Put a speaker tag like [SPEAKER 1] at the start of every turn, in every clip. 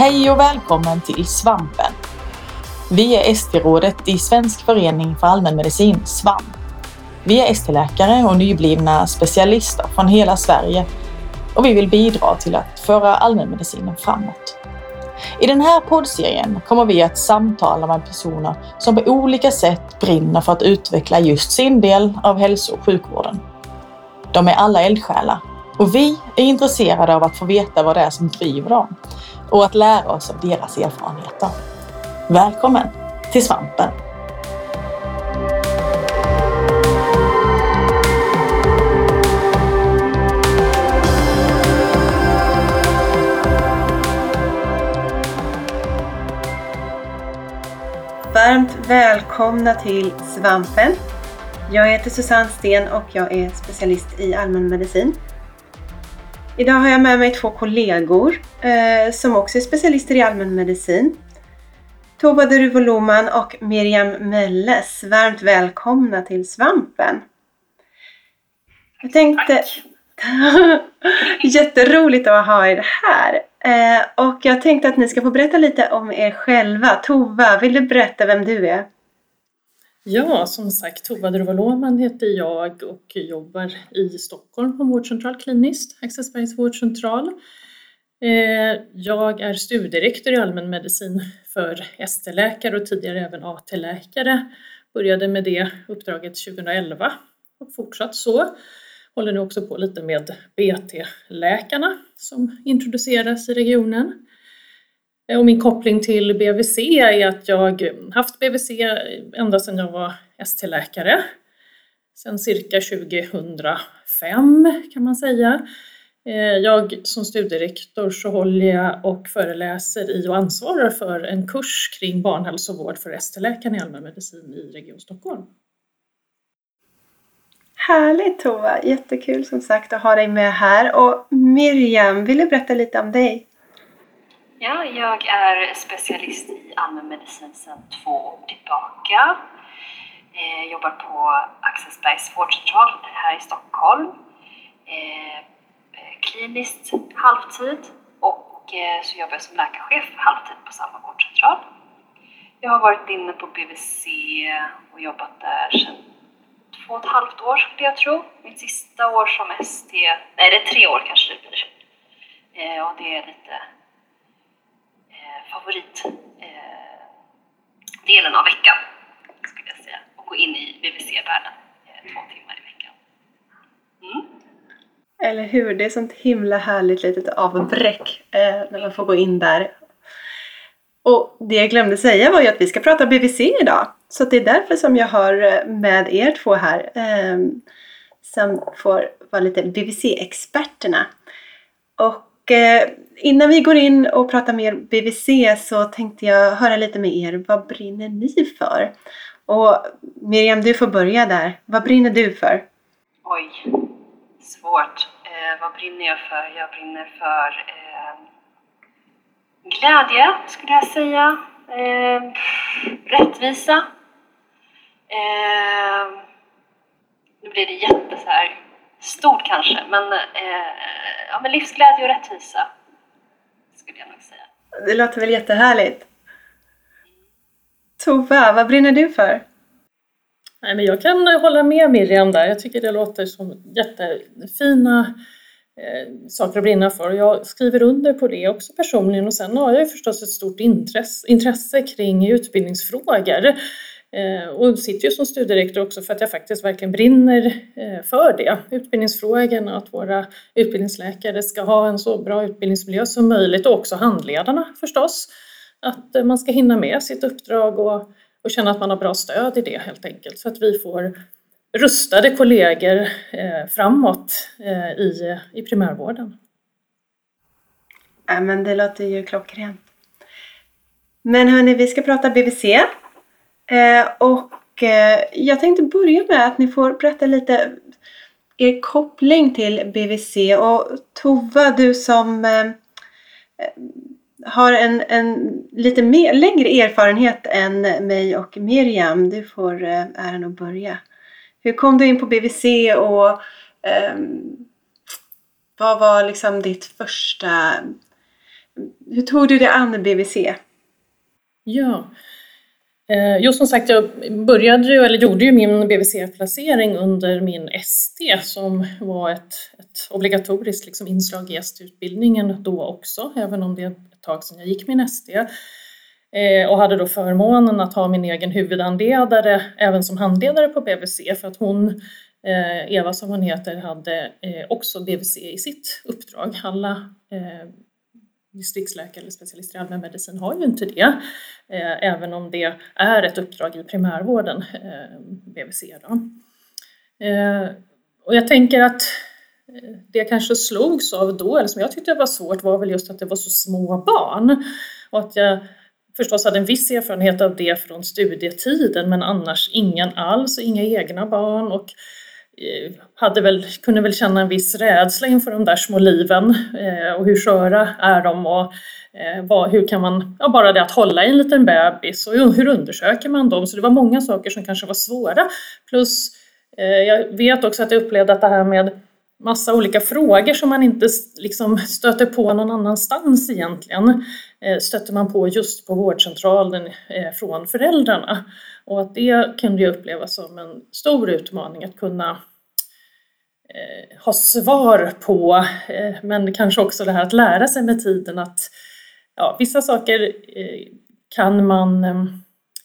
[SPEAKER 1] Hej och välkommen till Svampen. Vi är ST-rådet i Svensk förening för allmänmedicin, Svamp. Vi är ST-läkare och nyblivna specialister från hela Sverige och vi vill bidra till att föra allmänmedicinen framåt. I den här poddserien kommer vi att samtala med personer som på olika sätt brinner för att utveckla just sin del av hälso och sjukvården. De är alla eldsjälar och vi är intresserade av att få veta vad det är som driver dem och att lära oss av deras erfarenheter. Välkommen till Svampen!
[SPEAKER 2] Varmt välkomna till Svampen. Jag heter Susanne Sten och jag är specialist i allmänmedicin. Idag har jag med mig två kollegor eh, som också är specialister i allmänmedicin. Tova Deruvoloman och Miriam Melles. Varmt välkomna till Svampen. Jag tänkte... Tack! Jätteroligt att ha er här. Eh, och jag tänkte att ni ska få berätta lite om er själva. Tova, vill du berätta vem du är?
[SPEAKER 3] Ja, som sagt, Tova Druvaloman heter jag och jobbar i Stockholm på vårdcentral kliniskt, Axelsbergs vårdcentral. Eh, jag är studierektor i allmänmedicin för ST-läkare och tidigare även AT-läkare. Började med det uppdraget 2011 och fortsatt så. Håller nu också på lite med BT-läkarna som introduceras i regionen. Eh, och min koppling till BVC är att jag haft BVC ända sedan jag var ST-läkare. Sen cirka 2005 kan man säga. Eh, jag som studierektor så håller jag och föreläser i och ansvarar för en kurs kring barnhälsovård för ST-läkaren i allmänmedicin i Region Stockholm.
[SPEAKER 2] Härligt Tova! Jättekul som sagt att ha dig med här. Och Miriam, vill du berätta lite om dig?
[SPEAKER 4] Ja, jag är specialist i allmänmedicin sedan två år tillbaka. Jag jobbar på Axelsbergs vårdcentral här i Stockholm. Eh, eh, kliniskt halvtid och så jobbar jag som läkarchef halvtid på samma vårdcentral. Jag har varit inne på BVC och jobbat där sedan två och ett halvt år skulle jag tro. Mitt sista år som ST, nej det är tre år kanske det blir. Och det är lite favoritdelen eh, av veckan, skulle jag säga. Och gå in i BVC-världen eh, två timmar i veckan.
[SPEAKER 2] Mm. Eller hur? Det är sånt himla härligt litet avbräck eh, när man får gå in där. Och det jag glömde säga var ju att vi ska prata BVC idag. Så det är därför som jag har eh, med er två här eh, som får vara lite BVC-experterna. Och Eh, innan vi går in och pratar mer BVC så tänkte jag höra lite med er. Vad brinner ni för? Och Miriam, du får börja där. Vad brinner du för?
[SPEAKER 4] Oj, svårt. Eh, vad brinner jag för? Jag brinner för eh, glädje, skulle jag säga. Eh, rättvisa. Eh, nu blir det jätte så här stort kanske, men, eh, ja, men livsglädje och rättvisa skulle jag nog säga.
[SPEAKER 2] Det låter väl jättehärligt. Tova, vad brinner du för?
[SPEAKER 3] Nej, men jag kan hålla med Miriam där. Jag tycker det låter som jättefina eh, saker att brinna för. Jag skriver under på det också personligen och sen har jag ju förstås ett stort intresse, intresse kring utbildningsfrågor. Eh, och sitter ju som studierektor också för att jag faktiskt verkligen brinner eh, för det. Utbildningsfrågorna, att våra utbildningsläkare ska ha en så bra utbildningsmiljö som möjligt och också handledarna förstås. Att eh, man ska hinna med sitt uppdrag och, och känna att man har bra stöd i det helt enkelt så att vi får rustade kollegor framåt i, i primärvården.
[SPEAKER 2] Ja, men det låter ju klockrent. Men hörni, vi ska prata BVC Eh, och eh, jag tänkte börja med att ni får berätta lite er koppling till BVC och Tova, du som eh, eh, har en, en lite mer, längre erfarenhet än mig och Miriam. Du får eh, äran att börja. Hur kom du in på BVC och vad var liksom ditt första hur tog du dig an BVC?
[SPEAKER 3] Ja, Eh, jo som sagt jag började ju, eller gjorde ju min BVC-placering under min ST som var ett, ett obligatoriskt liksom inslag i ST-utbildningen då också, även om det är ett tag sedan jag gick min ST. Eh, och hade då förmånen att ha min egen huvudhandledare även som handledare på BVC för att hon, eh, Eva som hon heter, hade eh, också BVC i sitt uppdrag. Alla eh, distriktsläkare eller specialister i allmänmedicin har ju inte det, eh, även om det är ett uppdrag i primärvården, eh, BVC. Då. Eh, och jag tänker att det jag kanske slogs av då, eller som jag tyckte var svårt, var väl just att det var så små barn. Och att jag förstås hade en viss erfarenhet av det från studietiden men annars ingen alls och inga egna barn och Eh, hade väl, kunde väl känna en viss rädsla inför de där små liven eh, och hur sköra är de och eh, vad, hur kan man, ja, bara det att hålla i en liten bebis och hur undersöker man dem? Så det var många saker som kanske var svåra. Plus eh, jag vet också att jag upplevde att det här med massa olika frågor som man inte liksom stöter på någon annanstans egentligen eh, stöter man på just på vårdcentralen eh, från föräldrarna. Och att det kunde jag uppleva som en stor utmaning att kunna eh, ha svar på, men kanske också det här att lära sig med tiden att ja, vissa saker kan man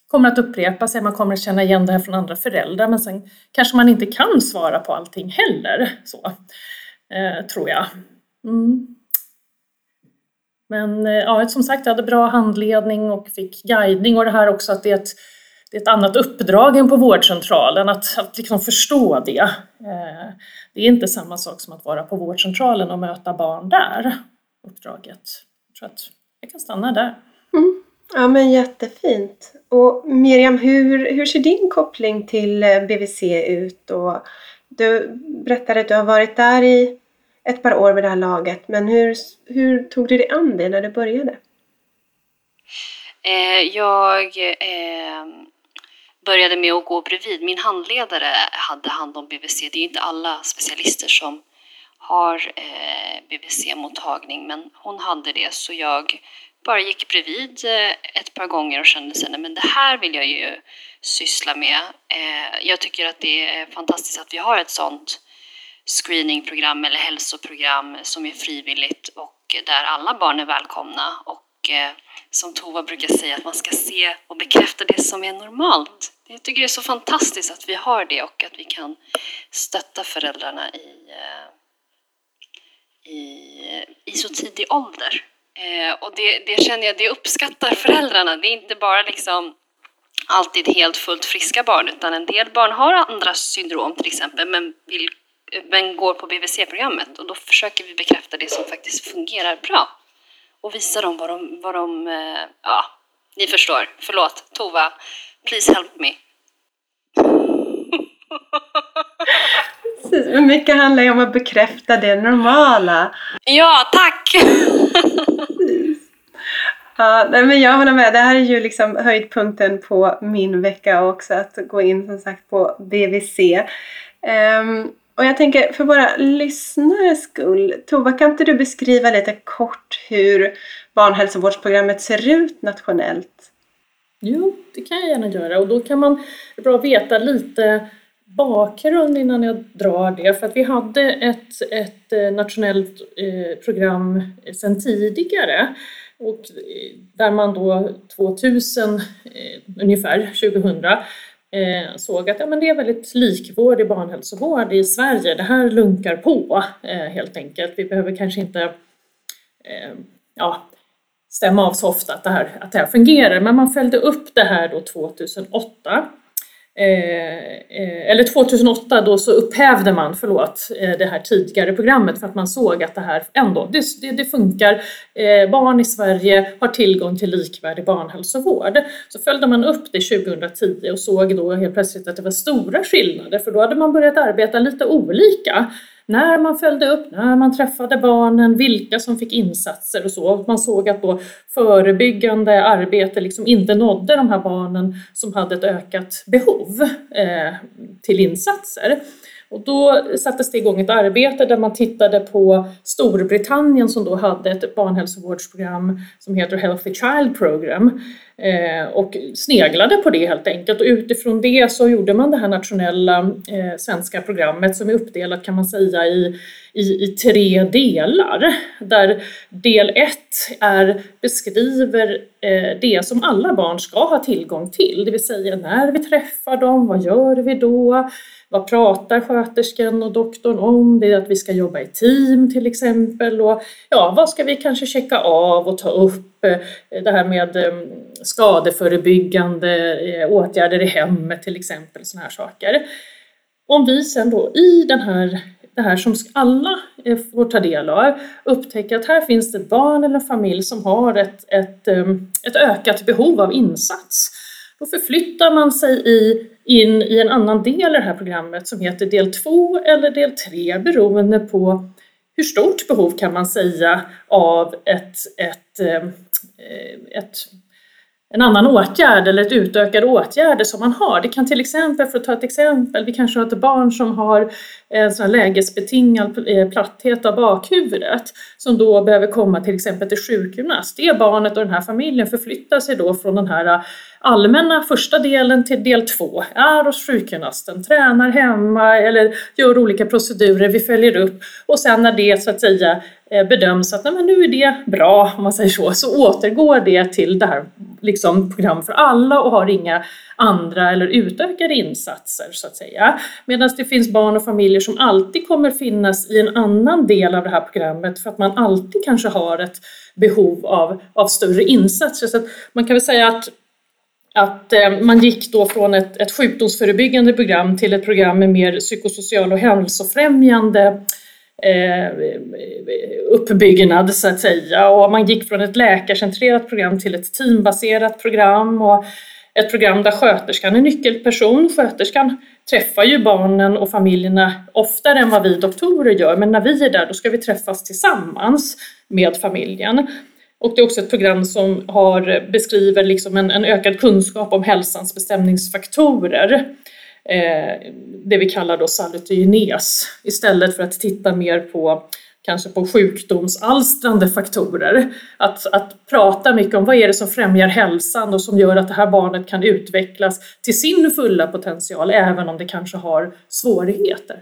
[SPEAKER 3] kommer att upprepa sig, man kommer att känna igen det här från andra föräldrar men sen kanske man inte kan svara på allting heller. Så, eh, tror jag. Mm. Men eh, ja, som sagt, jag hade bra handledning och fick guidning och det här också att det är ett, det är ett annat uppdrag än på vårdcentralen, att, att liksom förstå det. Eh, det är inte samma sak som att vara på vårdcentralen och möta barn där, uppdraget. Jag tror att jag kan stanna där.
[SPEAKER 2] Mm. Ja men jättefint. Och Miriam, hur, hur ser din koppling till eh, BVC ut? Och du berättade att du har varit där i ett par år vid det här laget, men hur, hur tog du dig an det när du började?
[SPEAKER 4] Eh, jag eh, började med att gå bredvid. Min handledare hade hand om BVC. Det är inte alla specialister som har eh, BVC-mottagning, men hon hade det så jag bara gick bredvid eh, ett par gånger och kände sen, men det här vill jag ju syssla med. Eh, jag tycker att det är fantastiskt att vi har ett sånt screeningprogram eller hälsoprogram som är frivilligt och där alla barn är välkomna och eh, som Tova brukar säga att man ska se och bekräfta det som är normalt. Jag tycker det är så fantastiskt att vi har det och att vi kan stötta föräldrarna i, i, i så tidig ålder. Eh, och det, det, känner jag, det uppskattar föräldrarna. Det är inte bara liksom alltid helt fullt friska barn utan en del barn har andra syndrom till exempel men, vill, men går på BVC-programmet och då försöker vi bekräfta det som faktiskt fungerar bra och visa dem vad de, vad de eh, ja, ni förstår. Förlåt, Tova, please help me.
[SPEAKER 2] Precis, mycket handlar ju om att bekräfta det normala.
[SPEAKER 4] Ja, tack!
[SPEAKER 2] Ja, nej, men jag håller med. Det här är ju liksom höjdpunkten på min vecka också, att gå in som sagt på BVC. Um, ehm, och jag tänker för våra lyssnares skull, Tova kan inte du beskriva lite kort hur barnhälsovårdsprogrammet ser ut nationellt?
[SPEAKER 3] Jo, det kan jag gärna göra och då kan man bra veta lite bakgrund innan jag drar det. För att vi hade ett, ett eh, nationellt eh, program eh, sedan tidigare och där man då 2000, ungefär 2000, såg att ja, men det är väldigt likvårdig barnhälsovård i Sverige. Det här lunkar på helt enkelt. Vi behöver kanske inte ja, stämma av så ofta att det, här, att det här fungerar. Men man följde upp det här då 2008 Eh, eh, eller 2008 då så upphävde man, förlåt, eh, det här tidigare programmet för att man såg att det här ändå, det, det, det funkar. Eh, barn i Sverige har tillgång till likvärdig barnhälsovård. Så följde man upp det 2010 och såg då helt plötsligt att det var stora skillnader för då hade man börjat arbeta lite olika när man följde upp, när man träffade barnen, vilka som fick insatser och så. Man såg att då förebyggande arbete liksom inte nådde de här barnen som hade ett ökat behov eh, till insatser. Och då sattes det igång ett arbete där man tittade på Storbritannien som då hade ett barnhälsovårdsprogram som heter Healthy Child Program Eh, och sneglade på det helt enkelt och utifrån det så gjorde man det här nationella eh, svenska programmet som är uppdelat kan man säga i, i, i tre delar där del ett är, beskriver eh, det som alla barn ska ha tillgång till, det vill säga när vi träffar dem, vad gör vi då? Vad pratar sköterskan och doktorn om? Det är att vi ska jobba i team till exempel. Och ja, vad ska vi kanske checka av och ta upp? Eh, det här med eh, skadeförebyggande eh, åtgärder i hemmet till exempel, sådana här saker. Om vi sen då i den här, det här som alla får ta del av upptäcker att här finns det ett barn eller en familj som har ett, ett, ett ökat behov av insats. Då förflyttar man sig i in i en annan del i det här programmet som heter del 2 eller del 3 beroende på hur stort behov kan man säga av ett, ett, eh, eh, ett en annan åtgärd eller ett utökade åtgärder som man har. Det kan till exempel, för att ta ett exempel, vi kanske har ett barn som har en sån här lägesbetingad eh, platthet av bakhuvudet som då behöver komma till exempel till sjukgymnast. Det barnet och den här familjen förflyttar sig då från den här eh, allmänna första delen till del två. Är hos sjukgymnasten, tränar hemma eller gör olika procedurer, vi följer upp och sen när det så att säga Eh, bedöms att nej, men nu är det bra, om man säger så, så återgår det till det här liksom, program för alla och har inga andra eller utökade insatser så att säga. Medan det finns barn och familjer som alltid kommer finnas i en annan del av det här programmet för att man alltid kanske har ett behov av, av större insatser. Så man kan väl säga att att eh, man gick då från ett, ett sjukdomsförebyggande program till ett program med mer psykosocial och hälsofrämjande eh, Eh, uppbyggnad så att säga och man gick från ett läkarcentrerat program till ett teambaserat program och ett program där sköterskan är nyckelperson. Sköterskan träffar ju barnen och familjerna oftare än vad vi doktorer gör men när vi är där då ska vi träffas tillsammans med familjen. Och det är också ett program som har, beskriver liksom en, en ökad kunskap om hälsans bestämningsfaktorer. Eh, det vi kallar då salutogenes istället för att titta mer på kanske på sjukdomsalstrande faktorer. Att, att prata mycket om vad är det som främjar hälsan och som gör att det här barnet kan utvecklas till sin fulla potential även om det kanske har svårigheter.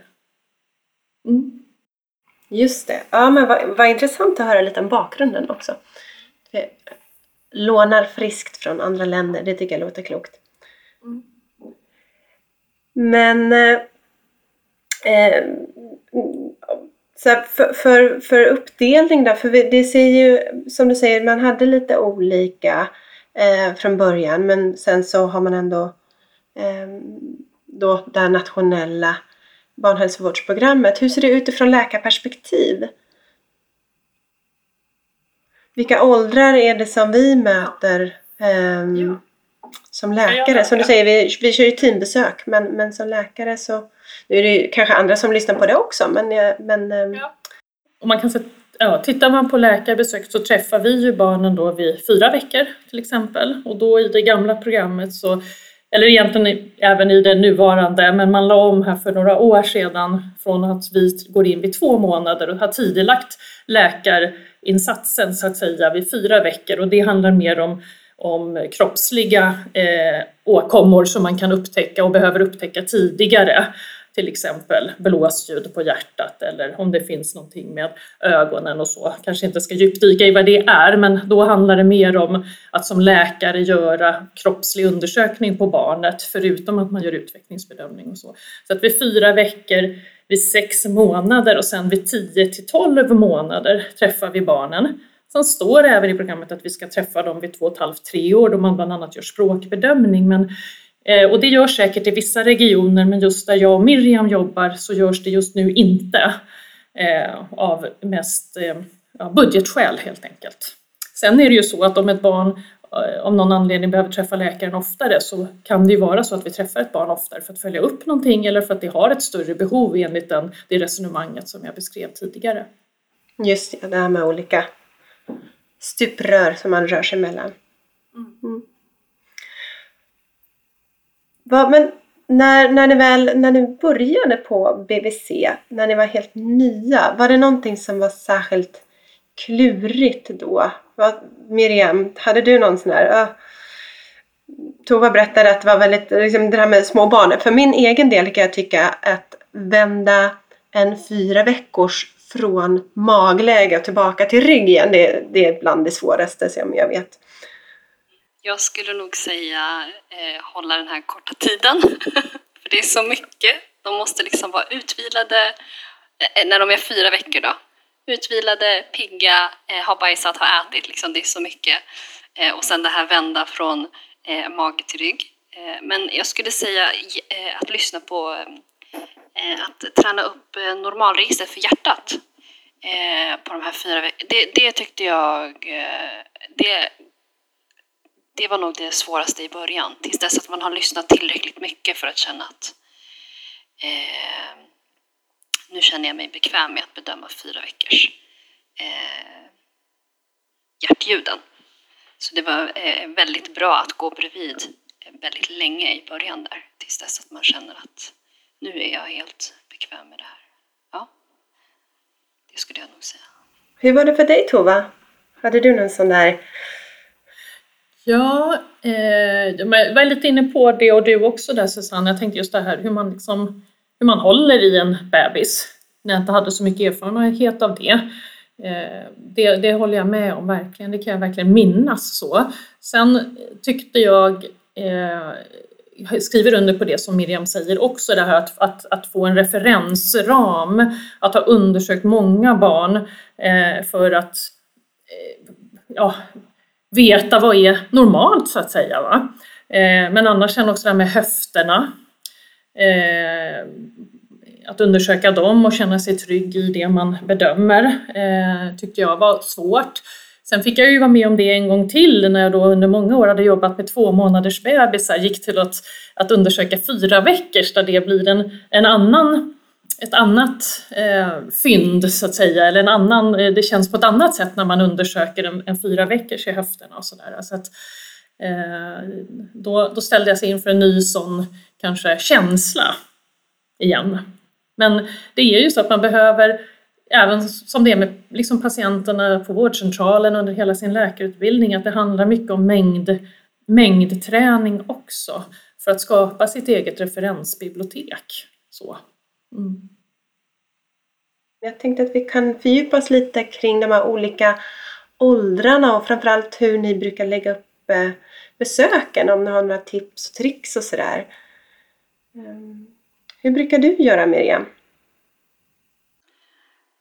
[SPEAKER 2] Mm. Just det. Ja, men vad, vad intressant att höra lite om bakgrunden också. Lånar friskt från andra länder, det tycker jag låter klokt. Men eh, eh för, för, för, uppdelning då, för det ser ju som du säger, man hade lite olika eh, från början men sen så har man ändå eh, då det här nationella barnhälsovårdsprogrammet. Hur ser det ut ifrån läkarperspektiv? Vilka åldrar är det som vi möter Eh, ja som läkare? Som du säger, vi, vi kör ju teambesök men, men som läkare så nu är det kanske andra som lyssnar på det också men, men um, ja.
[SPEAKER 3] Och man kan säga, ja, tittar man på läkarbesök så träffar vi ju barnen då vid fyra veckor till exempel och då i det gamla programmet så eller egentligen även i det nuvarande, men man la om här för några år sedan från att vi går in vid två månader och har tidigare läkarinsatsen så att säga vid fyra veckor och det handlar mer om, om kroppsliga eh, åkommor som man kan upptäcka och behöver upptäcka tidigare till exempel blåsljud på hjärtat eller om det finns någonting med ögonen och så. Kanske inte ska djupdyka i vad det är, men då handlar det mer om att som läkare göra kroppslig undersökning på barnet, förutom att man gör utvecklingsbedömning och så. Så att vid fyra veckor, vid sex månader och sen vid 10 till 12 månader träffar vi barnen. Sen står det även i programmet att vi ska träffa dem vid två och ett halvt, tre år då man bland annat gör språkbedömning. Men eh, och det görs säkert i vissa regioner men just där jag och Miriam jobbar så görs det just nu inte eh, av mest eh, ja, budgetskäl helt enkelt. Sen är det ju så att om ett barn av någon anledning behöver träffa läkaren oftare så kan det ju vara så att vi träffar ett barn oftare för att följa upp någonting eller för att det har ett större behov enligt den, det resonemanget som jag beskrev tidigare.
[SPEAKER 2] Just det, det här med olika stuprör som man rör sig mellan. Mm. mm. Va, men när, när, ni väl, när ni började på BVC, när ni var helt nya, var det någonting som var särskilt klurigt då? Vad, Miriam, hade du någon sån här... Uh, Tova berättade att det var väldigt, liksom det här med små barn. För min egen del kan jag tycka att vända en fyra veckors från magläge och tillbaka till rygg igen, det, det är bland det svåraste som jag vet.
[SPEAKER 4] Jag skulle nog säga eh, hålla den här korta tiden. För det är så mycket. De måste liksom vara utvilade eh, eh, när de är fyra veckor då. Utvilade, pigga, eh, ha bajsat, ha ätit. Liksom, det är så mycket. Eh, och sen det här vända från eh, mage till rygg. Eh, men jag skulle säga eh, att lyssna på eh, Eh, att träna upp eh, normalregistret för hjärtat eh, på de här fyra veckorna. Det, det tyckte jag, det det var nog det svåraste i början, tills dess att man har lyssnat tillräckligt mycket för att känna att eh, nu känner jag mig bekväm med att bedöma fyra veckors eh, hjärtljuden. Så det var eh, väldigt bra att gå bredvid väldigt länge i början där, tills dess att man känner att nu är jag helt bekväm med det här. Ja, det skulle jag nog säga.
[SPEAKER 2] Hur var det för dig Tova? Hade du någon sån där
[SPEAKER 3] Ja, eh, jag var lite inne på det och du också där Susanne. Jag tänkte just det här hur man, liksom, hur man håller i en bebis. När jag inte hade så mycket erfarenhet av det. Eh, det. Det håller jag med om verkligen, det kan jag verkligen minnas så. Sen tyckte jag eh, jag skriver under på det som Miriam säger också, det här att, att, att få en referensram, att ha undersökt många barn eh, för att eh, ja, veta vad är normalt så att säga. Va? Eh, men annars sen också det här med höfterna. Eh, att undersöka dem och känna sig trygg i det man bedömer eh, tyckte jag var svårt. Sen fick jag ju vara med om det en gång till när jag då under många år hade jobbat med två månaders bebisar, gick till att, att undersöka fyra veckors där det blir en, en annan ett annat eh, fynd så att säga, eller en annan, eh, det känns på ett annat sätt när man undersöker en, en fyra veckors i höfterna och sådär. Så att, eh, då, då ställde jag sig inför en ny sån kanske känsla igen. Men det är ju så att man behöver, även som det är med liksom patienterna på vårdcentralen under hela sin läkarutbildning, att det handlar mycket om mängd, mängdträning också för att skapa sitt eget referensbibliotek. Så. Mm.
[SPEAKER 2] Jag tänkte att vi kan fördjupa oss lite kring de här olika åldrarna och framförallt hur ni brukar lägga upp eh, besöken, om ni har några tips och tricks och sådär. Ehm, hur brukar du göra Miriam?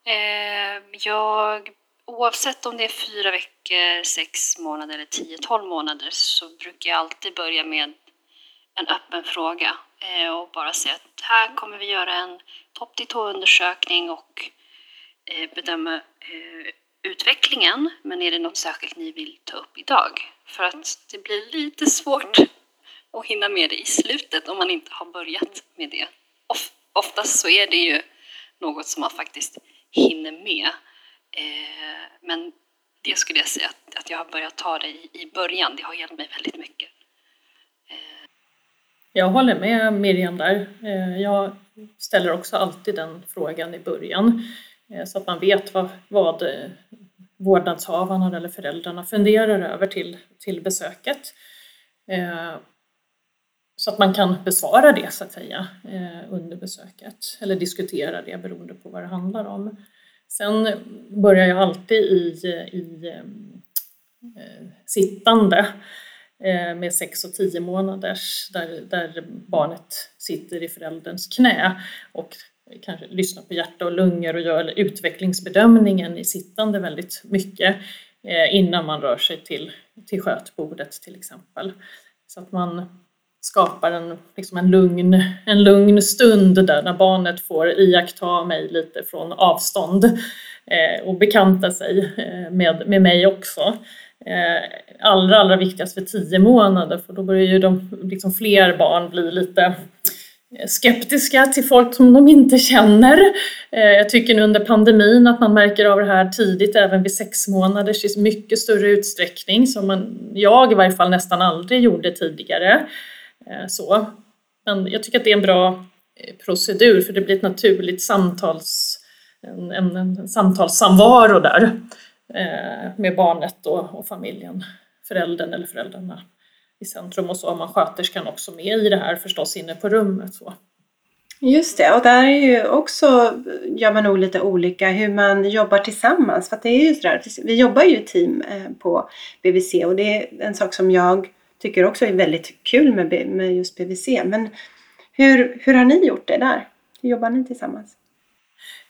[SPEAKER 4] Ehm, jag, oavsett om det är fyra veckor, sex månader eller tio, tolv månader så brukar jag alltid börja med en öppen fråga eh, och bara säga att här kommer vi göra en topp till tå undersökning och eh, bedöma eh, utvecklingen. Men är det något särskilt ni vill ta upp idag? För att det blir lite svårt att hinna med det i slutet om man inte har börjat med det. Oftast så är det ju något som man faktiskt hinner med. Eh, men det skulle jag säga att jag har börjat ta det i början. Det har hjälpt mig väldigt mycket. Eh.
[SPEAKER 3] Jag håller med Miriam där. Eh, jag ställer också alltid den frågan i början eh, så att man vet vad, vad eh, vårdnadshavarna eller föräldrarna funderar över till, till besöket. Så att man kan besvara det så att säga eh, under besöket eller diskutera det beroende på vad det handlar om. Sen börjar jag alltid i, i eh, sittande Eh, med 6 och 10 månaders där, där barnet sitter i förälderns knä och kanske lyssnar på hjärta och lungor och gör utvecklingsbedömningen i sittande väldigt mycket eh, innan man rör sig till, till skötbordet till exempel. Så att man skapar en, liksom en, lugn, en lugn stund där när barnet får iaktta mig lite från avstånd eh, och bekanta sig eh, med, med mig också. Eh, allra, allra viktigast för tio månader för då börjar ju de, liksom fler barn bli lite eh, skeptiska till folk som de inte känner. Eh, jag tycker nu under pandemin att man märker av det här tidigt även vid sex månaders i mycket större utsträckning som man, jag i varje fall nästan aldrig gjorde tidigare. Eh, så. Men jag tycker att det är en bra eh, procedur för det blir ett naturligt samtals, en, en, en samtalssamvaro där eh, med barnet och, och familjen, föräldern eller föräldrarna i centrum och så har man sköterskan också med i det här förstås inne på rummet. Så.
[SPEAKER 2] Just det, och där är ju också, gör man nog lite olika hur man jobbar tillsammans. För att det är ju sådär, vi jobbar ju i team på BVC och det är en sak som jag tycker också är väldigt kul med, med just BVC. Men hur, hur har ni gjort det där? Hur jobbar ni tillsammans?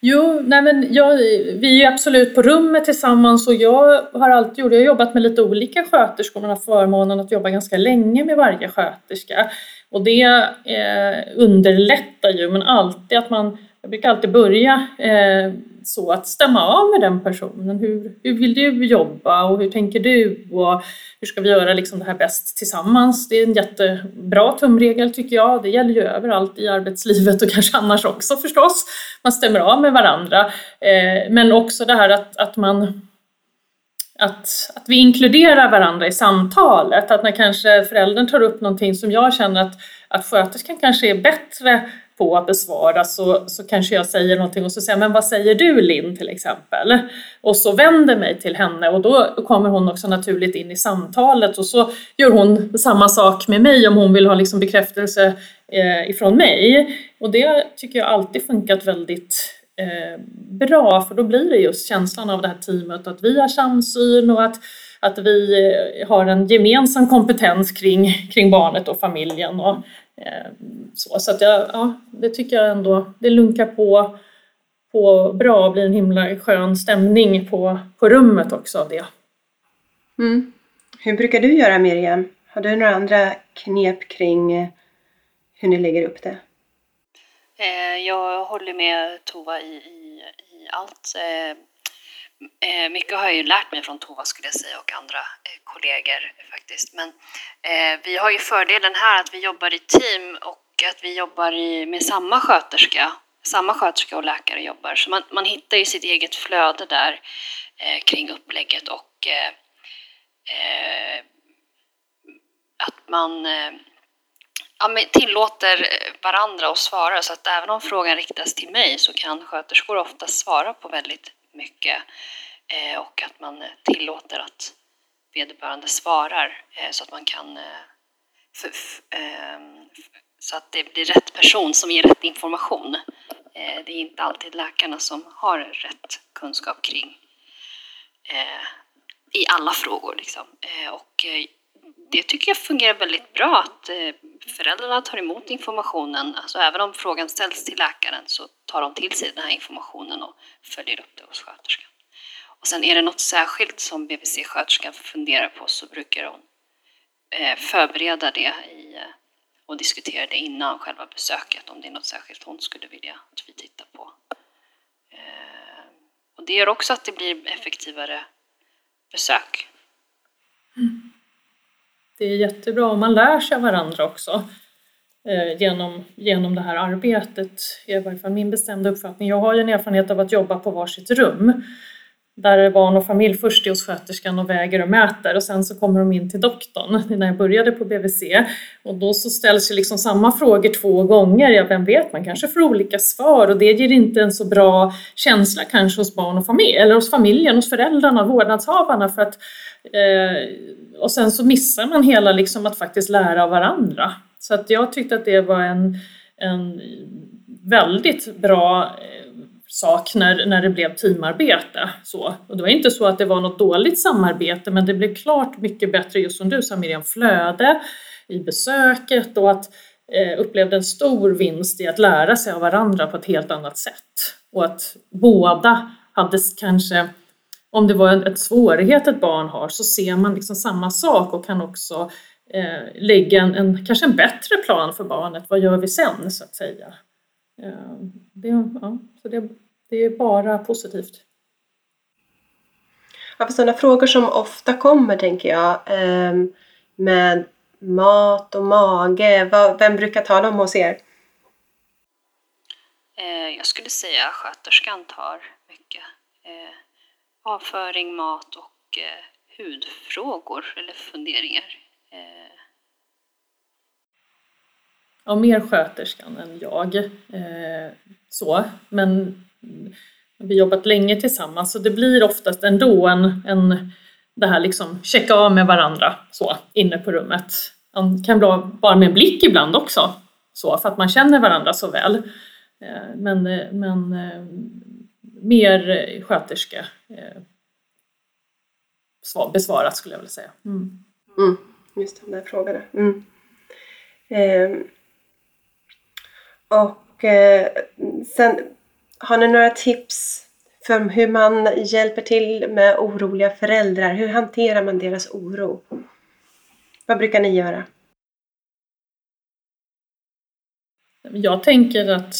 [SPEAKER 3] Jo, nej men jag, vi är ju absolut på rummet tillsammans och jag har alltid gjort, jag har jobbat med lite olika sköterskor, man har förmånen att jobba ganska länge med varje sköterska. Och det eh, underlättar ju, men alltid att man, jag brukar alltid börja eh, så att stämma av med den personen. Hur, hur vill du jobba och hur tänker du och hur ska vi göra liksom det här bäst tillsammans? Det är en jättebra tumregel tycker jag. Det gäller ju överallt i arbetslivet och kanske annars också förstås. Man stämmer av med varandra. Eh, men också det här att, att man att, att vi inkluderar varandra i samtalet. Att när kanske föräldern tar upp någonting som jag känner att, att sköterskan kanske är bättre på att besvara så, så kanske jag säger någonting och så säger jag, men vad säger du Linn till exempel? Och så vänder mig till henne och då kommer hon också naturligt in i samtalet och så gör hon samma sak med mig om hon vill ha liksom bekräftelse eh, ifrån mig. Och det tycker jag alltid funkat väldigt eh, bra för då blir det just känslan av det här teamet att vi har samsyn och att, att vi eh, har en gemensam kompetens kring, kring barnet och familjen. Och, så så att jag, ja, det tycker jag ändå, det lunkar på, på bra och blir en himla skön stämning på, på rummet också av det.
[SPEAKER 2] Mm. Hur brukar du göra Miriam? Har du några andra knep kring eh, hur ni lägger upp det?
[SPEAKER 4] Eh, jag håller med Tova i, i, i allt. Eh, mycket har jag ju lärt mig från Tova skulle jag säga och andra eh, kollegor faktiskt. Men eh, vi har ju fördelen här att vi jobbar i team och att vi jobbar i, med samma sköterska. Samma sköterska och läkare jobbar. Så man, man hittar ju sitt eget flöde där eh, kring upplägget och att man ja, men tillåter varandra att svara så att även om frågan riktas till mig så kan sköterskor ofta svara på väldigt mycket eh, och att man tillåter att vederbörande svarar eh, så att man kan eh, ehm, så att det blir rätt person som ger rätt information. Det är inte alltid läkarna som har rätt kunskap kring i alla frågor liksom. Och det tycker jag fungerar väldigt bra att eh, föräldrarna tar emot informationen. Alltså även om frågan ställs till läkaren så tar de till sig den här informationen och följer upp det hos sköterskan. Och sen är det något särskilt som BVC-sköterskan funderar på så brukar hon eh, förbereda det i, eh, och diskutera det innan själva besöket om det är något särskilt hon skulle vilja att vi tittar på. Och det gör också att det blir effektivare besök.
[SPEAKER 3] Mm det är jättebra och man lär sig av varandra också eh, genom, genom det här arbetet. är i varje fall min bestämda uppfattning. Jag har ju en erfarenhet av att jobba på varsitt rum där barn och familj först är hos sköterskan och väger och mäter och sen så kommer de in till doktorn när jag började på BVC. Och då så ställs ju liksom samma frågor två gånger. Ja, vem vet, man kanske får olika svar och det ger inte en så bra känsla kanske hos barn och familj, eller hos familjen, hos föräldrarna, vårdnadshavarna för att eh, och sen så missar man hela liksom att faktiskt lära av varandra. Så att jag tyckte att det var en, en väldigt bra eh, sak när, när det blev teamarbete. Så. Och det var inte så att det var något dåligt samarbete men det blev klart mycket bättre just som du sa Miriam, flöde i besöket och att eh, upplevde en stor vinst i att lära sig av varandra på ett helt annat sätt. Och att båda hade kanske om det var en, svårighet ett barn har så ser man liksom samma sak och kan också eh, lägga en, en, kanske en bättre plan för barnet. Vad gör vi sen så att säga? Eh, det, ja, så det, det är bara positivt.
[SPEAKER 2] Ja, för sådana frågor som ofta kommer tänker jag eh, med mat och mage, vem brukar ta dem hos er?
[SPEAKER 4] Eh, jag skulle säga sköterskan tar mycket. Eh, avföring, mat och hudfrågor eller funderingar.
[SPEAKER 3] Ja, mer sköterskan än jag. Eh, så, men vi har jobbat länge tillsammans så det blir oftast ändå en, en det här liksom checka av med varandra så inne på rummet. Man kan vara bara med en blick ibland också så för att man känner varandra så väl. Eh, men, eh, men eh, mer sköterska eh, besvarat skulle jag vilja säga. Mm.
[SPEAKER 2] Mm, just de där frågorna. Mm. Eh, och eh, sen har ni några tips för hur man hjälper till med oroliga föräldrar? Hur hanterar man deras oro? Vad brukar ni göra?
[SPEAKER 3] Jag tänker att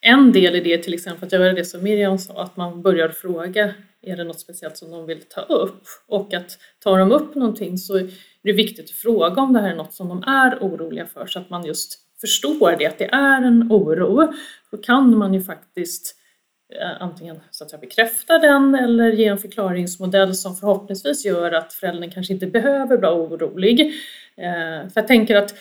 [SPEAKER 3] en del i det till exempel att göra det som Miriam sa, att man börjar fråga är det något speciellt som de vill ta upp? Och att tar de upp någonting så är det viktigt att fråga om det här är något som de är oroliga för så att man just förstår det, att det är en oro. Då kan man ju faktiskt eh, antingen så att säga, bekräfta den eller ge en förklaringsmodell som förhoppningsvis gör att föräldern kanske inte behöver vara orolig. Eh, för jag tänker att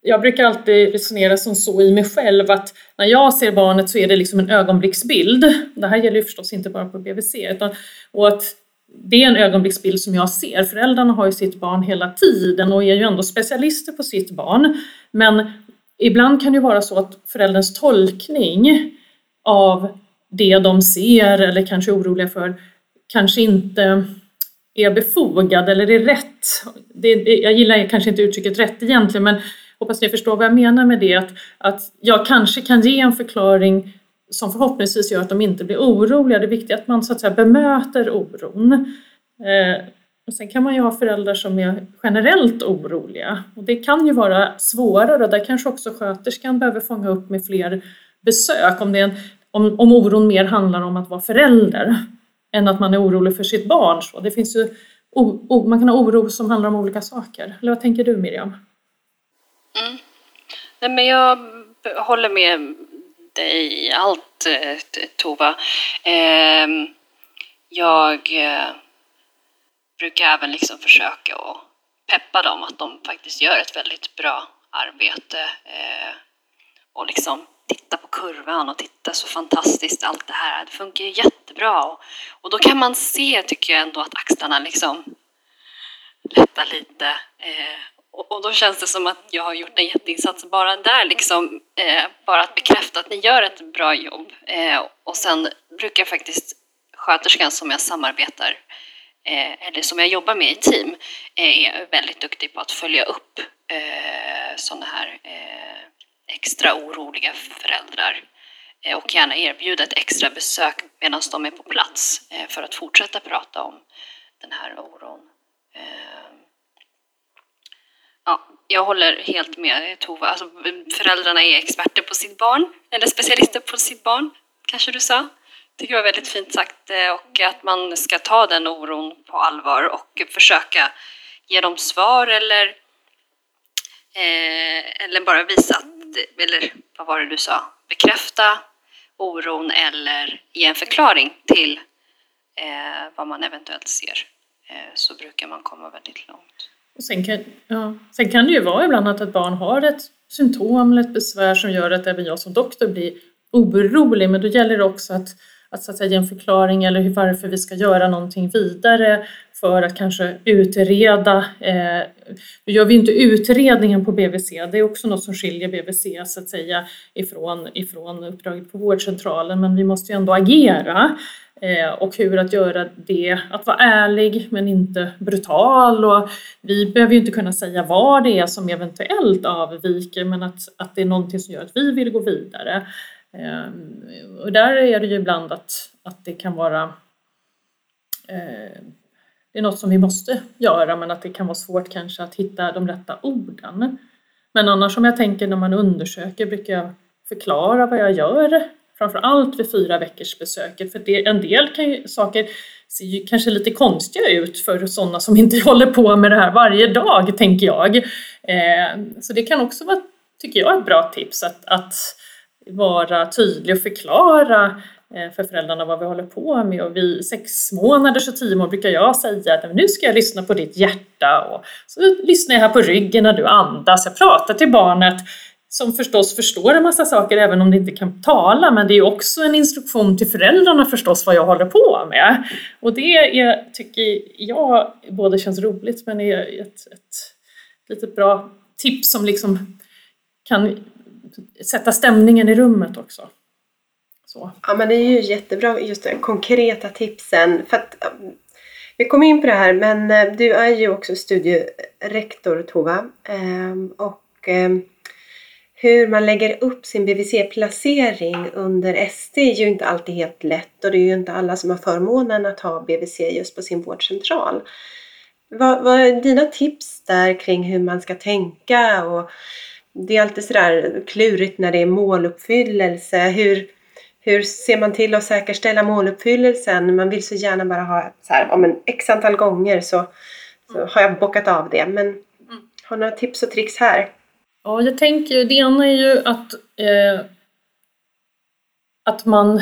[SPEAKER 3] jag brukar alltid resonera som så i mig själv att när jag ser barnet så är det liksom en ögonblicksbild. Det här gäller ju förstås inte bara på BVC utan, och att det är en ögonblicksbild som jag ser. Föräldrarna har ju sitt barn hela tiden och är ju ändå specialister på sitt barn. Men ibland kan det vara så att förälderns tolkning av det de ser eller kanske är oroliga för kanske inte är befogad eller är rätt. Det, jag gillar kanske inte uttrycket rätt egentligen men hoppas ni förstår vad jag menar med det. Att, att jag kanske kan ge en förklaring som förhoppningsvis gör att de inte blir oroliga. Det är viktigt att man så att säga bemöter oron. Eh, och sen kan man ju ha föräldrar som är generellt oroliga och det kan ju vara svårare. Där kanske också sköterskan behöver fånga upp med fler besök om, det en, om, om oron mer handlar om att vara förälder än att man är orolig för sitt barn. Så det finns ju, o, o, man kan ha oro som handlar om olika saker. Eller vad tänker du Miriam?
[SPEAKER 4] Mm. Nej, men jag håller med dig i allt, eh, Tova. Ehm, jag eh, brukar även liksom försöka att peppa dem att de faktiskt gör ett väldigt bra arbete eh, och liksom titta på kurvan och titta så fantastiskt allt det här. Det funkar ju jättebra och, och då kan man se, tycker jag ändå, att axlarna liksom lättar lite eh, och, då känns det som att jag har gjort en jätteinsats bara där, liksom, eh, bara att bekräfta att ni gör ett bra jobb. Eh, och sen brukar faktiskt sköterskan som jag samarbetar eh, eller som jag jobbar med i team eh, är väldigt duktig på att följa upp eh, sådana här eh, extra oroliga föräldrar eh, och gärna erbjuda ett extra besök medan de är på plats eh, för att fortsätta prata om den här oron. Eh, jag håller helt med Tova. Alltså, föräldrarna är experter på sitt barn, eller specialister på sitt barn, kanske du sa. tycker det var väldigt fint sagt eh, och att man ska ta den oron på allvar och försöka ge dem svar eller, eh, eller bara visa att, eller vad var det du sa, bekräfta oron eller ge en förklaring till eh, vad man eventuellt ser eh, så brukar man komma väldigt långt.
[SPEAKER 3] Sen kan, ja, sen kan det ju vara ibland att ett barn har ett symptom eller ett besvär som gör att även jag som doktor blir orolig, men då gäller det också att, att, så att säga, ge en förklaring eller varför vi ska göra någonting vidare för att kanske utreda. Eh, nu gör vi inte utredningen på BVC, det är också något som skiljer BVC så att säga ifrån, ifrån uppdraget på vårdcentralen, men vi måste ju ändå agera. Eh, och hur att göra det, att vara ärlig men inte brutal. Och vi behöver ju inte kunna säga vad det är som eventuellt avviker men att, att det är någonting som gör att vi vill gå vidare. Eh, och där är det ju ibland att, att det kan vara eh, det är något som vi måste göra men att det kan vara svårt kanske att hitta de rätta orden. Men annars om jag tänker när man undersöker brukar jag förklara vad jag gör framför allt vid fyra veckors besöket för det, en del kan ju, saker ser ju kanske lite konstiga ut för sådana som inte håller på med det här varje dag, tänker jag. Eh, så det kan också vara, tycker jag, ett bra tips att, att vara tydlig och förklara eh, för föräldrarna vad vi håller på med. Och vid sex månaders och tio månader brukar jag säga att nu ska jag lyssna på ditt hjärta och så lyssnar jag här på ryggen när du andas. Jag pratar till barnet som förstås förstår en massa saker även om de inte kan tala, men det är också en instruktion till föräldrarna förstås vad jag håller på med. Och det är, tycker jag både känns roligt men är ett, ett litet bra tips som liksom kan sätta stämningen i rummet också.
[SPEAKER 2] Så. Ja men det är ju jättebra just det, konkreta tipsen. För att, vi kom in på det här men eh, du är ju också studierektor Tova. Ehm, och ehm, hur man lägger upp sin BVC-placering under ST är ju inte alltid helt lätt och det är ju inte alla som har förmånen att ha BVC just på sin vårdcentral. Vad, vad är dina tips där kring hur man ska tänka? Och det är alltid sådär klurigt när det är måluppfyllelse. Hur, hur ser man till att säkerställa måluppfyllelsen? Man vill så gärna bara ha så här, om en x antal gånger så, så har jag bockat av det. Men mm. har några tips och tricks här?
[SPEAKER 3] Ja, jag tänker, det ena är ju att, eh, att man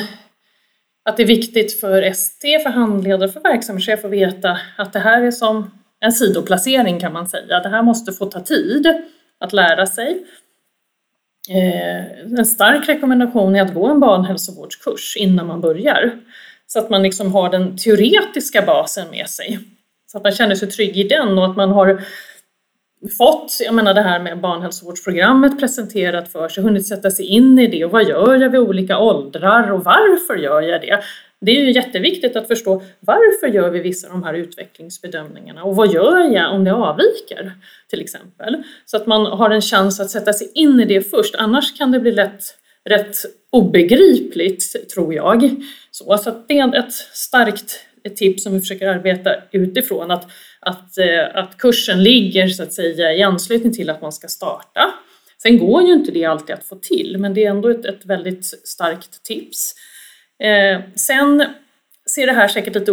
[SPEAKER 3] att det är viktigt för ST, för handledare, för verksamhetschef att veta att det här är som en sidoplacering kan man säga. Det här måste få ta tid att lära sig. Eh, en stark rekommendation är att gå en barnhälsovårdskurs innan man börjar. Så att man liksom har den teoretiska basen med sig. Så att man känner sig trygg i den och att man har fått, jag menar det här med barnhälsovårdsprogrammet presenterat för sig, hunnit sätta sig in i det och vad gör jag vid olika åldrar och varför gör jag det? Det är ju jätteviktigt att förstå varför gör vi vissa av de här utvecklingsbedömningarna och vad gör jag om det avviker till exempel? Så att man har en chans att sätta sig in i det först, annars kan det bli lätt rätt obegripligt tror jag. Så, så det är ett starkt tips som vi försöker arbeta utifrån, att, att, eh, att kursen ligger så att säga i anslutning till att man ska starta. Sen går ju inte det alltid att få till, men det är ändå ett, ett väldigt starkt tips. Eh, sen ser det här säkert lite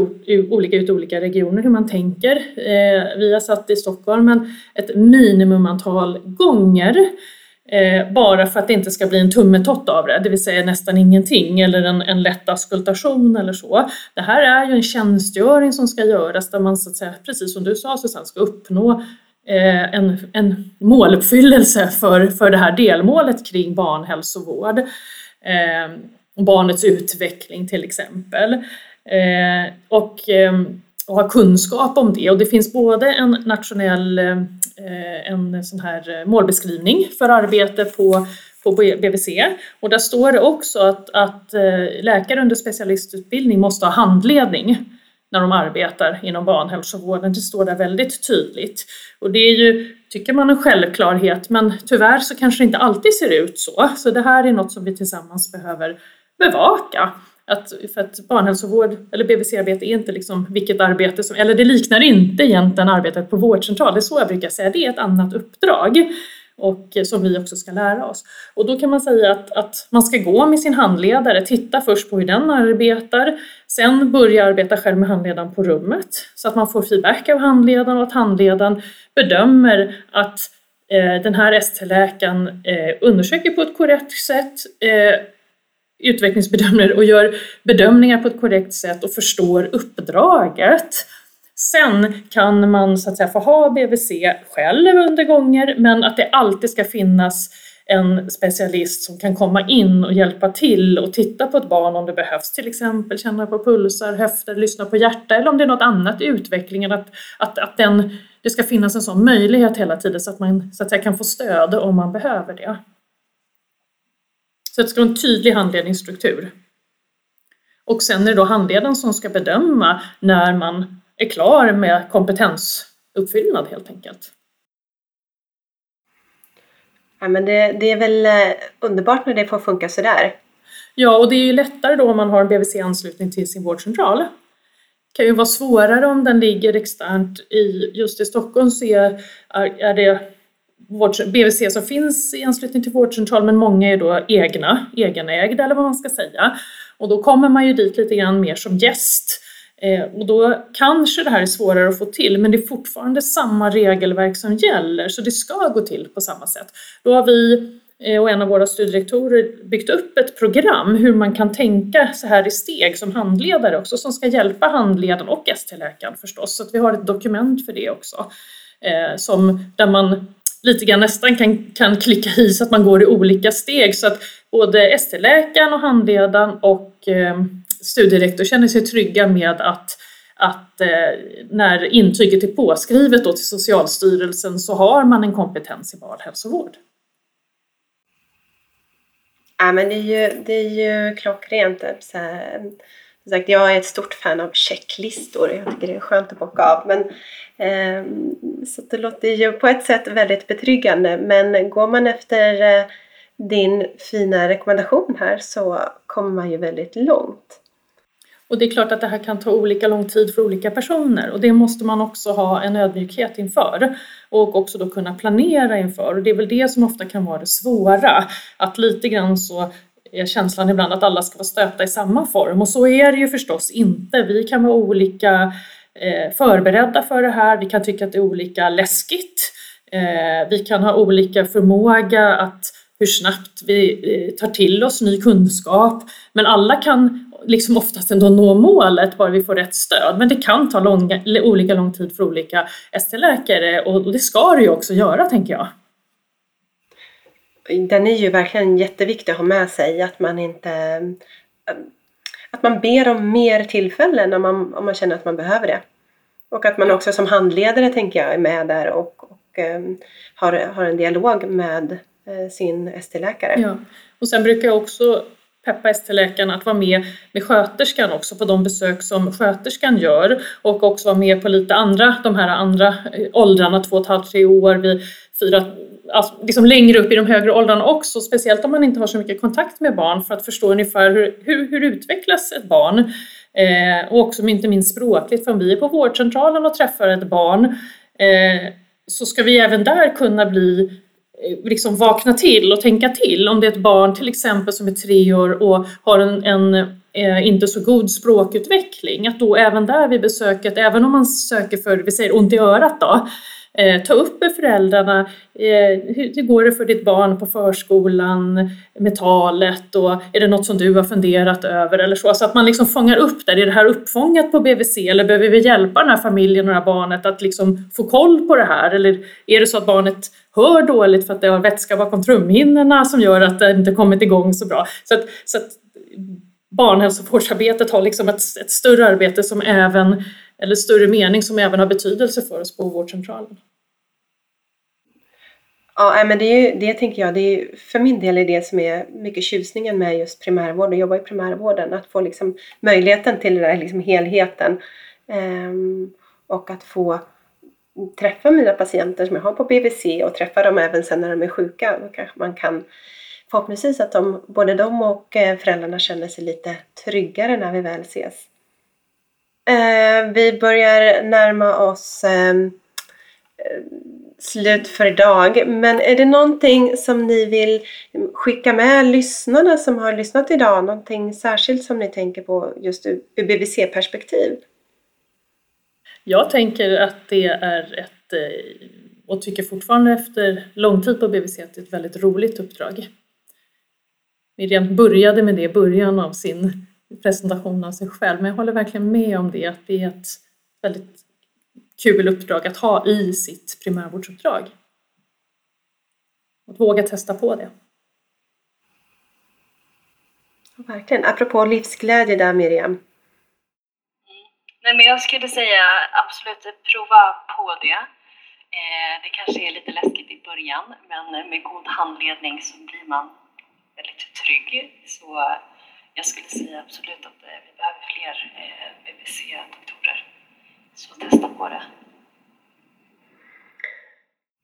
[SPEAKER 3] olika ut i olika regioner hur man tänker. Eh, vi har satt i Stockholm men ett minimumantal gånger eh, bara för att det inte ska bli en tummetott av det, det vill säga nästan ingenting eller en, en lätt auskultation eller så. Det här är ju en tjänstgöring som ska göras där man så att säga, precis som du sa Susanne, ska uppnå eh, en, en måluppfyllelse för, för det här delmålet kring barnhälsovård. Eh, barnets utveckling till exempel. Eh, och, eh, och ha kunskap om det. Och det finns både en nationell eh, Eh, en sån här eh, målbeskrivning för arbete på, på BVC och där står det också att, att eh, läkare under specialistutbildning måste ha handledning när de arbetar inom barnhälsovården. Det står där väldigt tydligt. Och det är ju, tycker man, en självklarhet men tyvärr så kanske det inte alltid ser ut så. Så det här är något som vi tillsammans behöver bevaka. Att, för att barnhälsovård eller BVC-arbete är inte liksom vilket arbete som, eller det liknar inte egentligen arbetet på vårdcentral, det är så jag brukar säga, det är ett annat uppdrag och eh, som vi också ska lära oss. Och då kan man säga att, att man ska gå med sin handledare, titta först på hur den arbetar, sen börja arbeta själv med handledaren på rummet så att man får feedback av handledaren och att handledaren bedömer att eh, den här ST-läkaren eh, undersöker på ett korrekt sätt eh, utvecklingsbedömer och gör bedömningar på ett korrekt sätt och förstår uppdraget. Sen kan man så att säga få ha BVC själv under gånger men att det alltid ska finnas en specialist som kan komma in och hjälpa till och titta på ett barn om det behövs, till exempel känna på pulsar, höfter, lyssna på hjärta eller om det är något annat i utvecklingen, att, att, att den, det ska finnas en sån möjlighet hela tiden så att man så att säga, kan få stöd om man behöver det. Så det ska vara en tydlig handledningsstruktur. Och sen är det då handledaren som ska bedöma när man är klar med kompetensuppfyllnad helt enkelt.
[SPEAKER 2] Ja, men det, det är väl eh, underbart när det får funka sådär.
[SPEAKER 3] Ja, och det är ju lättare då om man har en BVC-anslutning till sin vårdcentral. Det kan ju vara svårare om den ligger externt. I, just i Stockholm så är, är det BVC som finns i anslutning till vårdcentral men många är då egna, egenägda eller vad man ska säga. Och då kommer man ju dit lite grann mer som gäst. Eh, och då kanske det här är svårare att få till men det är fortfarande samma regelverk som gäller så det ska gå till på samma sätt. Då har vi eh, och en av våra studierektorer byggt upp ett program hur man kan tänka så här i steg som handledare också som ska hjälpa handledaren och ST-läkaren förstås. Så att vi har ett dokument för det också. Eh, som, där man lite grann nästan kan, kan klicka i så att man går i olika steg så att både ST-läkaren och handledaren och eh, studierektor känner sig trygga med att att eh, när intyget är påskrivet då till Socialstyrelsen så har man en kompetens i barnhälsovård.
[SPEAKER 2] Ja, men det är ju, det är ju klockrent. Så här, som sagt, jag är ett stort fan av checklistor. Jag tycker det är skönt att bocka av. Men, eh, så det låter ju på ett sätt väldigt betryggande. Men går man efter eh, din fina rekommendation här så kommer man ju väldigt långt.
[SPEAKER 3] Och det är klart att det här kan ta olika lång tid för olika personer och det måste man också ha en ödmjukhet inför och också då kunna planera inför och det är väl det som ofta kan vara det svåra att lite grann så är känslan ibland att alla ska vara stöpta i samma form och så är det ju förstås inte. Vi kan vara olika eh, förberedda för det här, vi kan tycka att det är olika läskigt, eh, vi kan ha olika förmåga att hur snabbt vi eh, tar till oss ny kunskap. Men alla kan liksom oftast ändå nå målet bara vi får rätt stöd. Men det kan ta långa, olika lång tid för olika ST-läkare och det ska det ju också göra tänker jag.
[SPEAKER 2] Den är ju verkligen jätteviktig att ha med sig att man inte eh, att man ber om mer tillfällen om man, om man känner att man behöver det. Och att man också som handledare tänker jag är med där och, och um, har, har en dialog med uh, sin ST-läkare.
[SPEAKER 3] Ja. Och sen brukar jag också peppa ST-läkaren att vara med med sköterskan också på de besök som sköterskan gör och också vara med på lite andra, de här andra åldrarna, två och ett halvt, tre år, vid fyra, alltså liksom längre upp i de högre åldrarna också, speciellt om man inte har så mycket kontakt med barn för att förstå ungefär hur, hur, hur utvecklas ett barn eh, och också inte minst språkligt, för om vi är på vårdcentralen och träffar ett barn eh, så ska vi även där kunna bli eh, liksom vakna till och tänka till. Om det är ett barn till exempel som är tre år och har en, en eh, inte så god språkutveckling, att då även där vid besöket, även om man söker för, vi säger ont i örat då, Eh, ta upp med föräldrarna, eh, hur, hur, går det för ditt barn på förskolan med talet och är det något som du har funderat över eller så. Så att man liksom fångar upp det, är det här uppfångat på BVC eller behöver vi hjälpa den här familjen och det här barnet att liksom få koll på det här eller är det så att barnet hör dåligt för att det har vätska bakom trumhinnorna som gör att det inte kommit igång så bra. Så att, så att barnhälsovårdsarbetet har liksom ett, ett större arbete som även eller större mening som även har betydelse för oss på vårdcentralen.
[SPEAKER 2] Ja, men det, är ju, det tänker jag, det är, för min del är det som är mycket tjusningen med just primärvård och jobba i primärvården. Att få liksom möjligheten till den där liksom helheten. ehm, och att få träffa mina patienter som jag har på BVC och träffa dem även sen när de är sjuka. Då kanske man kan förhoppningsvis att de, både de och eh, föräldrarna känner sig lite tryggare när vi väl ses. Eh, vi börjar närma oss ehm, eh, slut för idag. Men är det någonting som ni vill skicka med lyssnarna som har lyssnat idag? Någonting särskilt som ni tänker på just ur BVC-perspektiv?
[SPEAKER 3] Jag tänker att det är ett, eh, och tycker fortfarande efter lång tid på BVC, att det är ett väldigt roligt uppdrag. Miriam började med det i början av sin presentation av sig själv. Men jag håller verkligen med om det, att det är ett väldigt kul uppdrag att ha i sitt primärvårdsuppdrag. Att våga testa på det.
[SPEAKER 2] Verkligen. Apropå livsglädje där Miriam.
[SPEAKER 4] Nej, men jag skulle säga absolut prova på det. Eh, det kanske är lite läskigt i början men med god handledning så blir man väldigt trygg. Så jag skulle säga absolut att eh, vi behöver fler eh, BVC-doktorer. Så testa på det.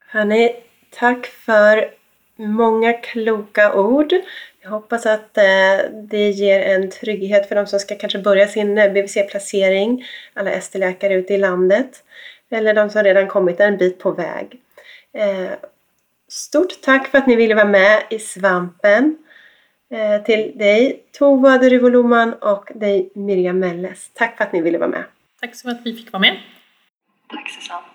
[SPEAKER 2] Hörni, tack för många kloka ord. Jag hoppas att eh, det ger en trygghet för de som ska kanske börja sin BVC-placering, alla ST-läkare ute i landet, eller de som redan kommit en bit på väg. Stort tack för att ni ville vara med i Svampen. Eh, till dig Tova Deruvoloman och dig Miriam Melles. Tack för att ni ville vara med.
[SPEAKER 3] Tack så mycket för att vi fick vara med.
[SPEAKER 4] Tack Susanne.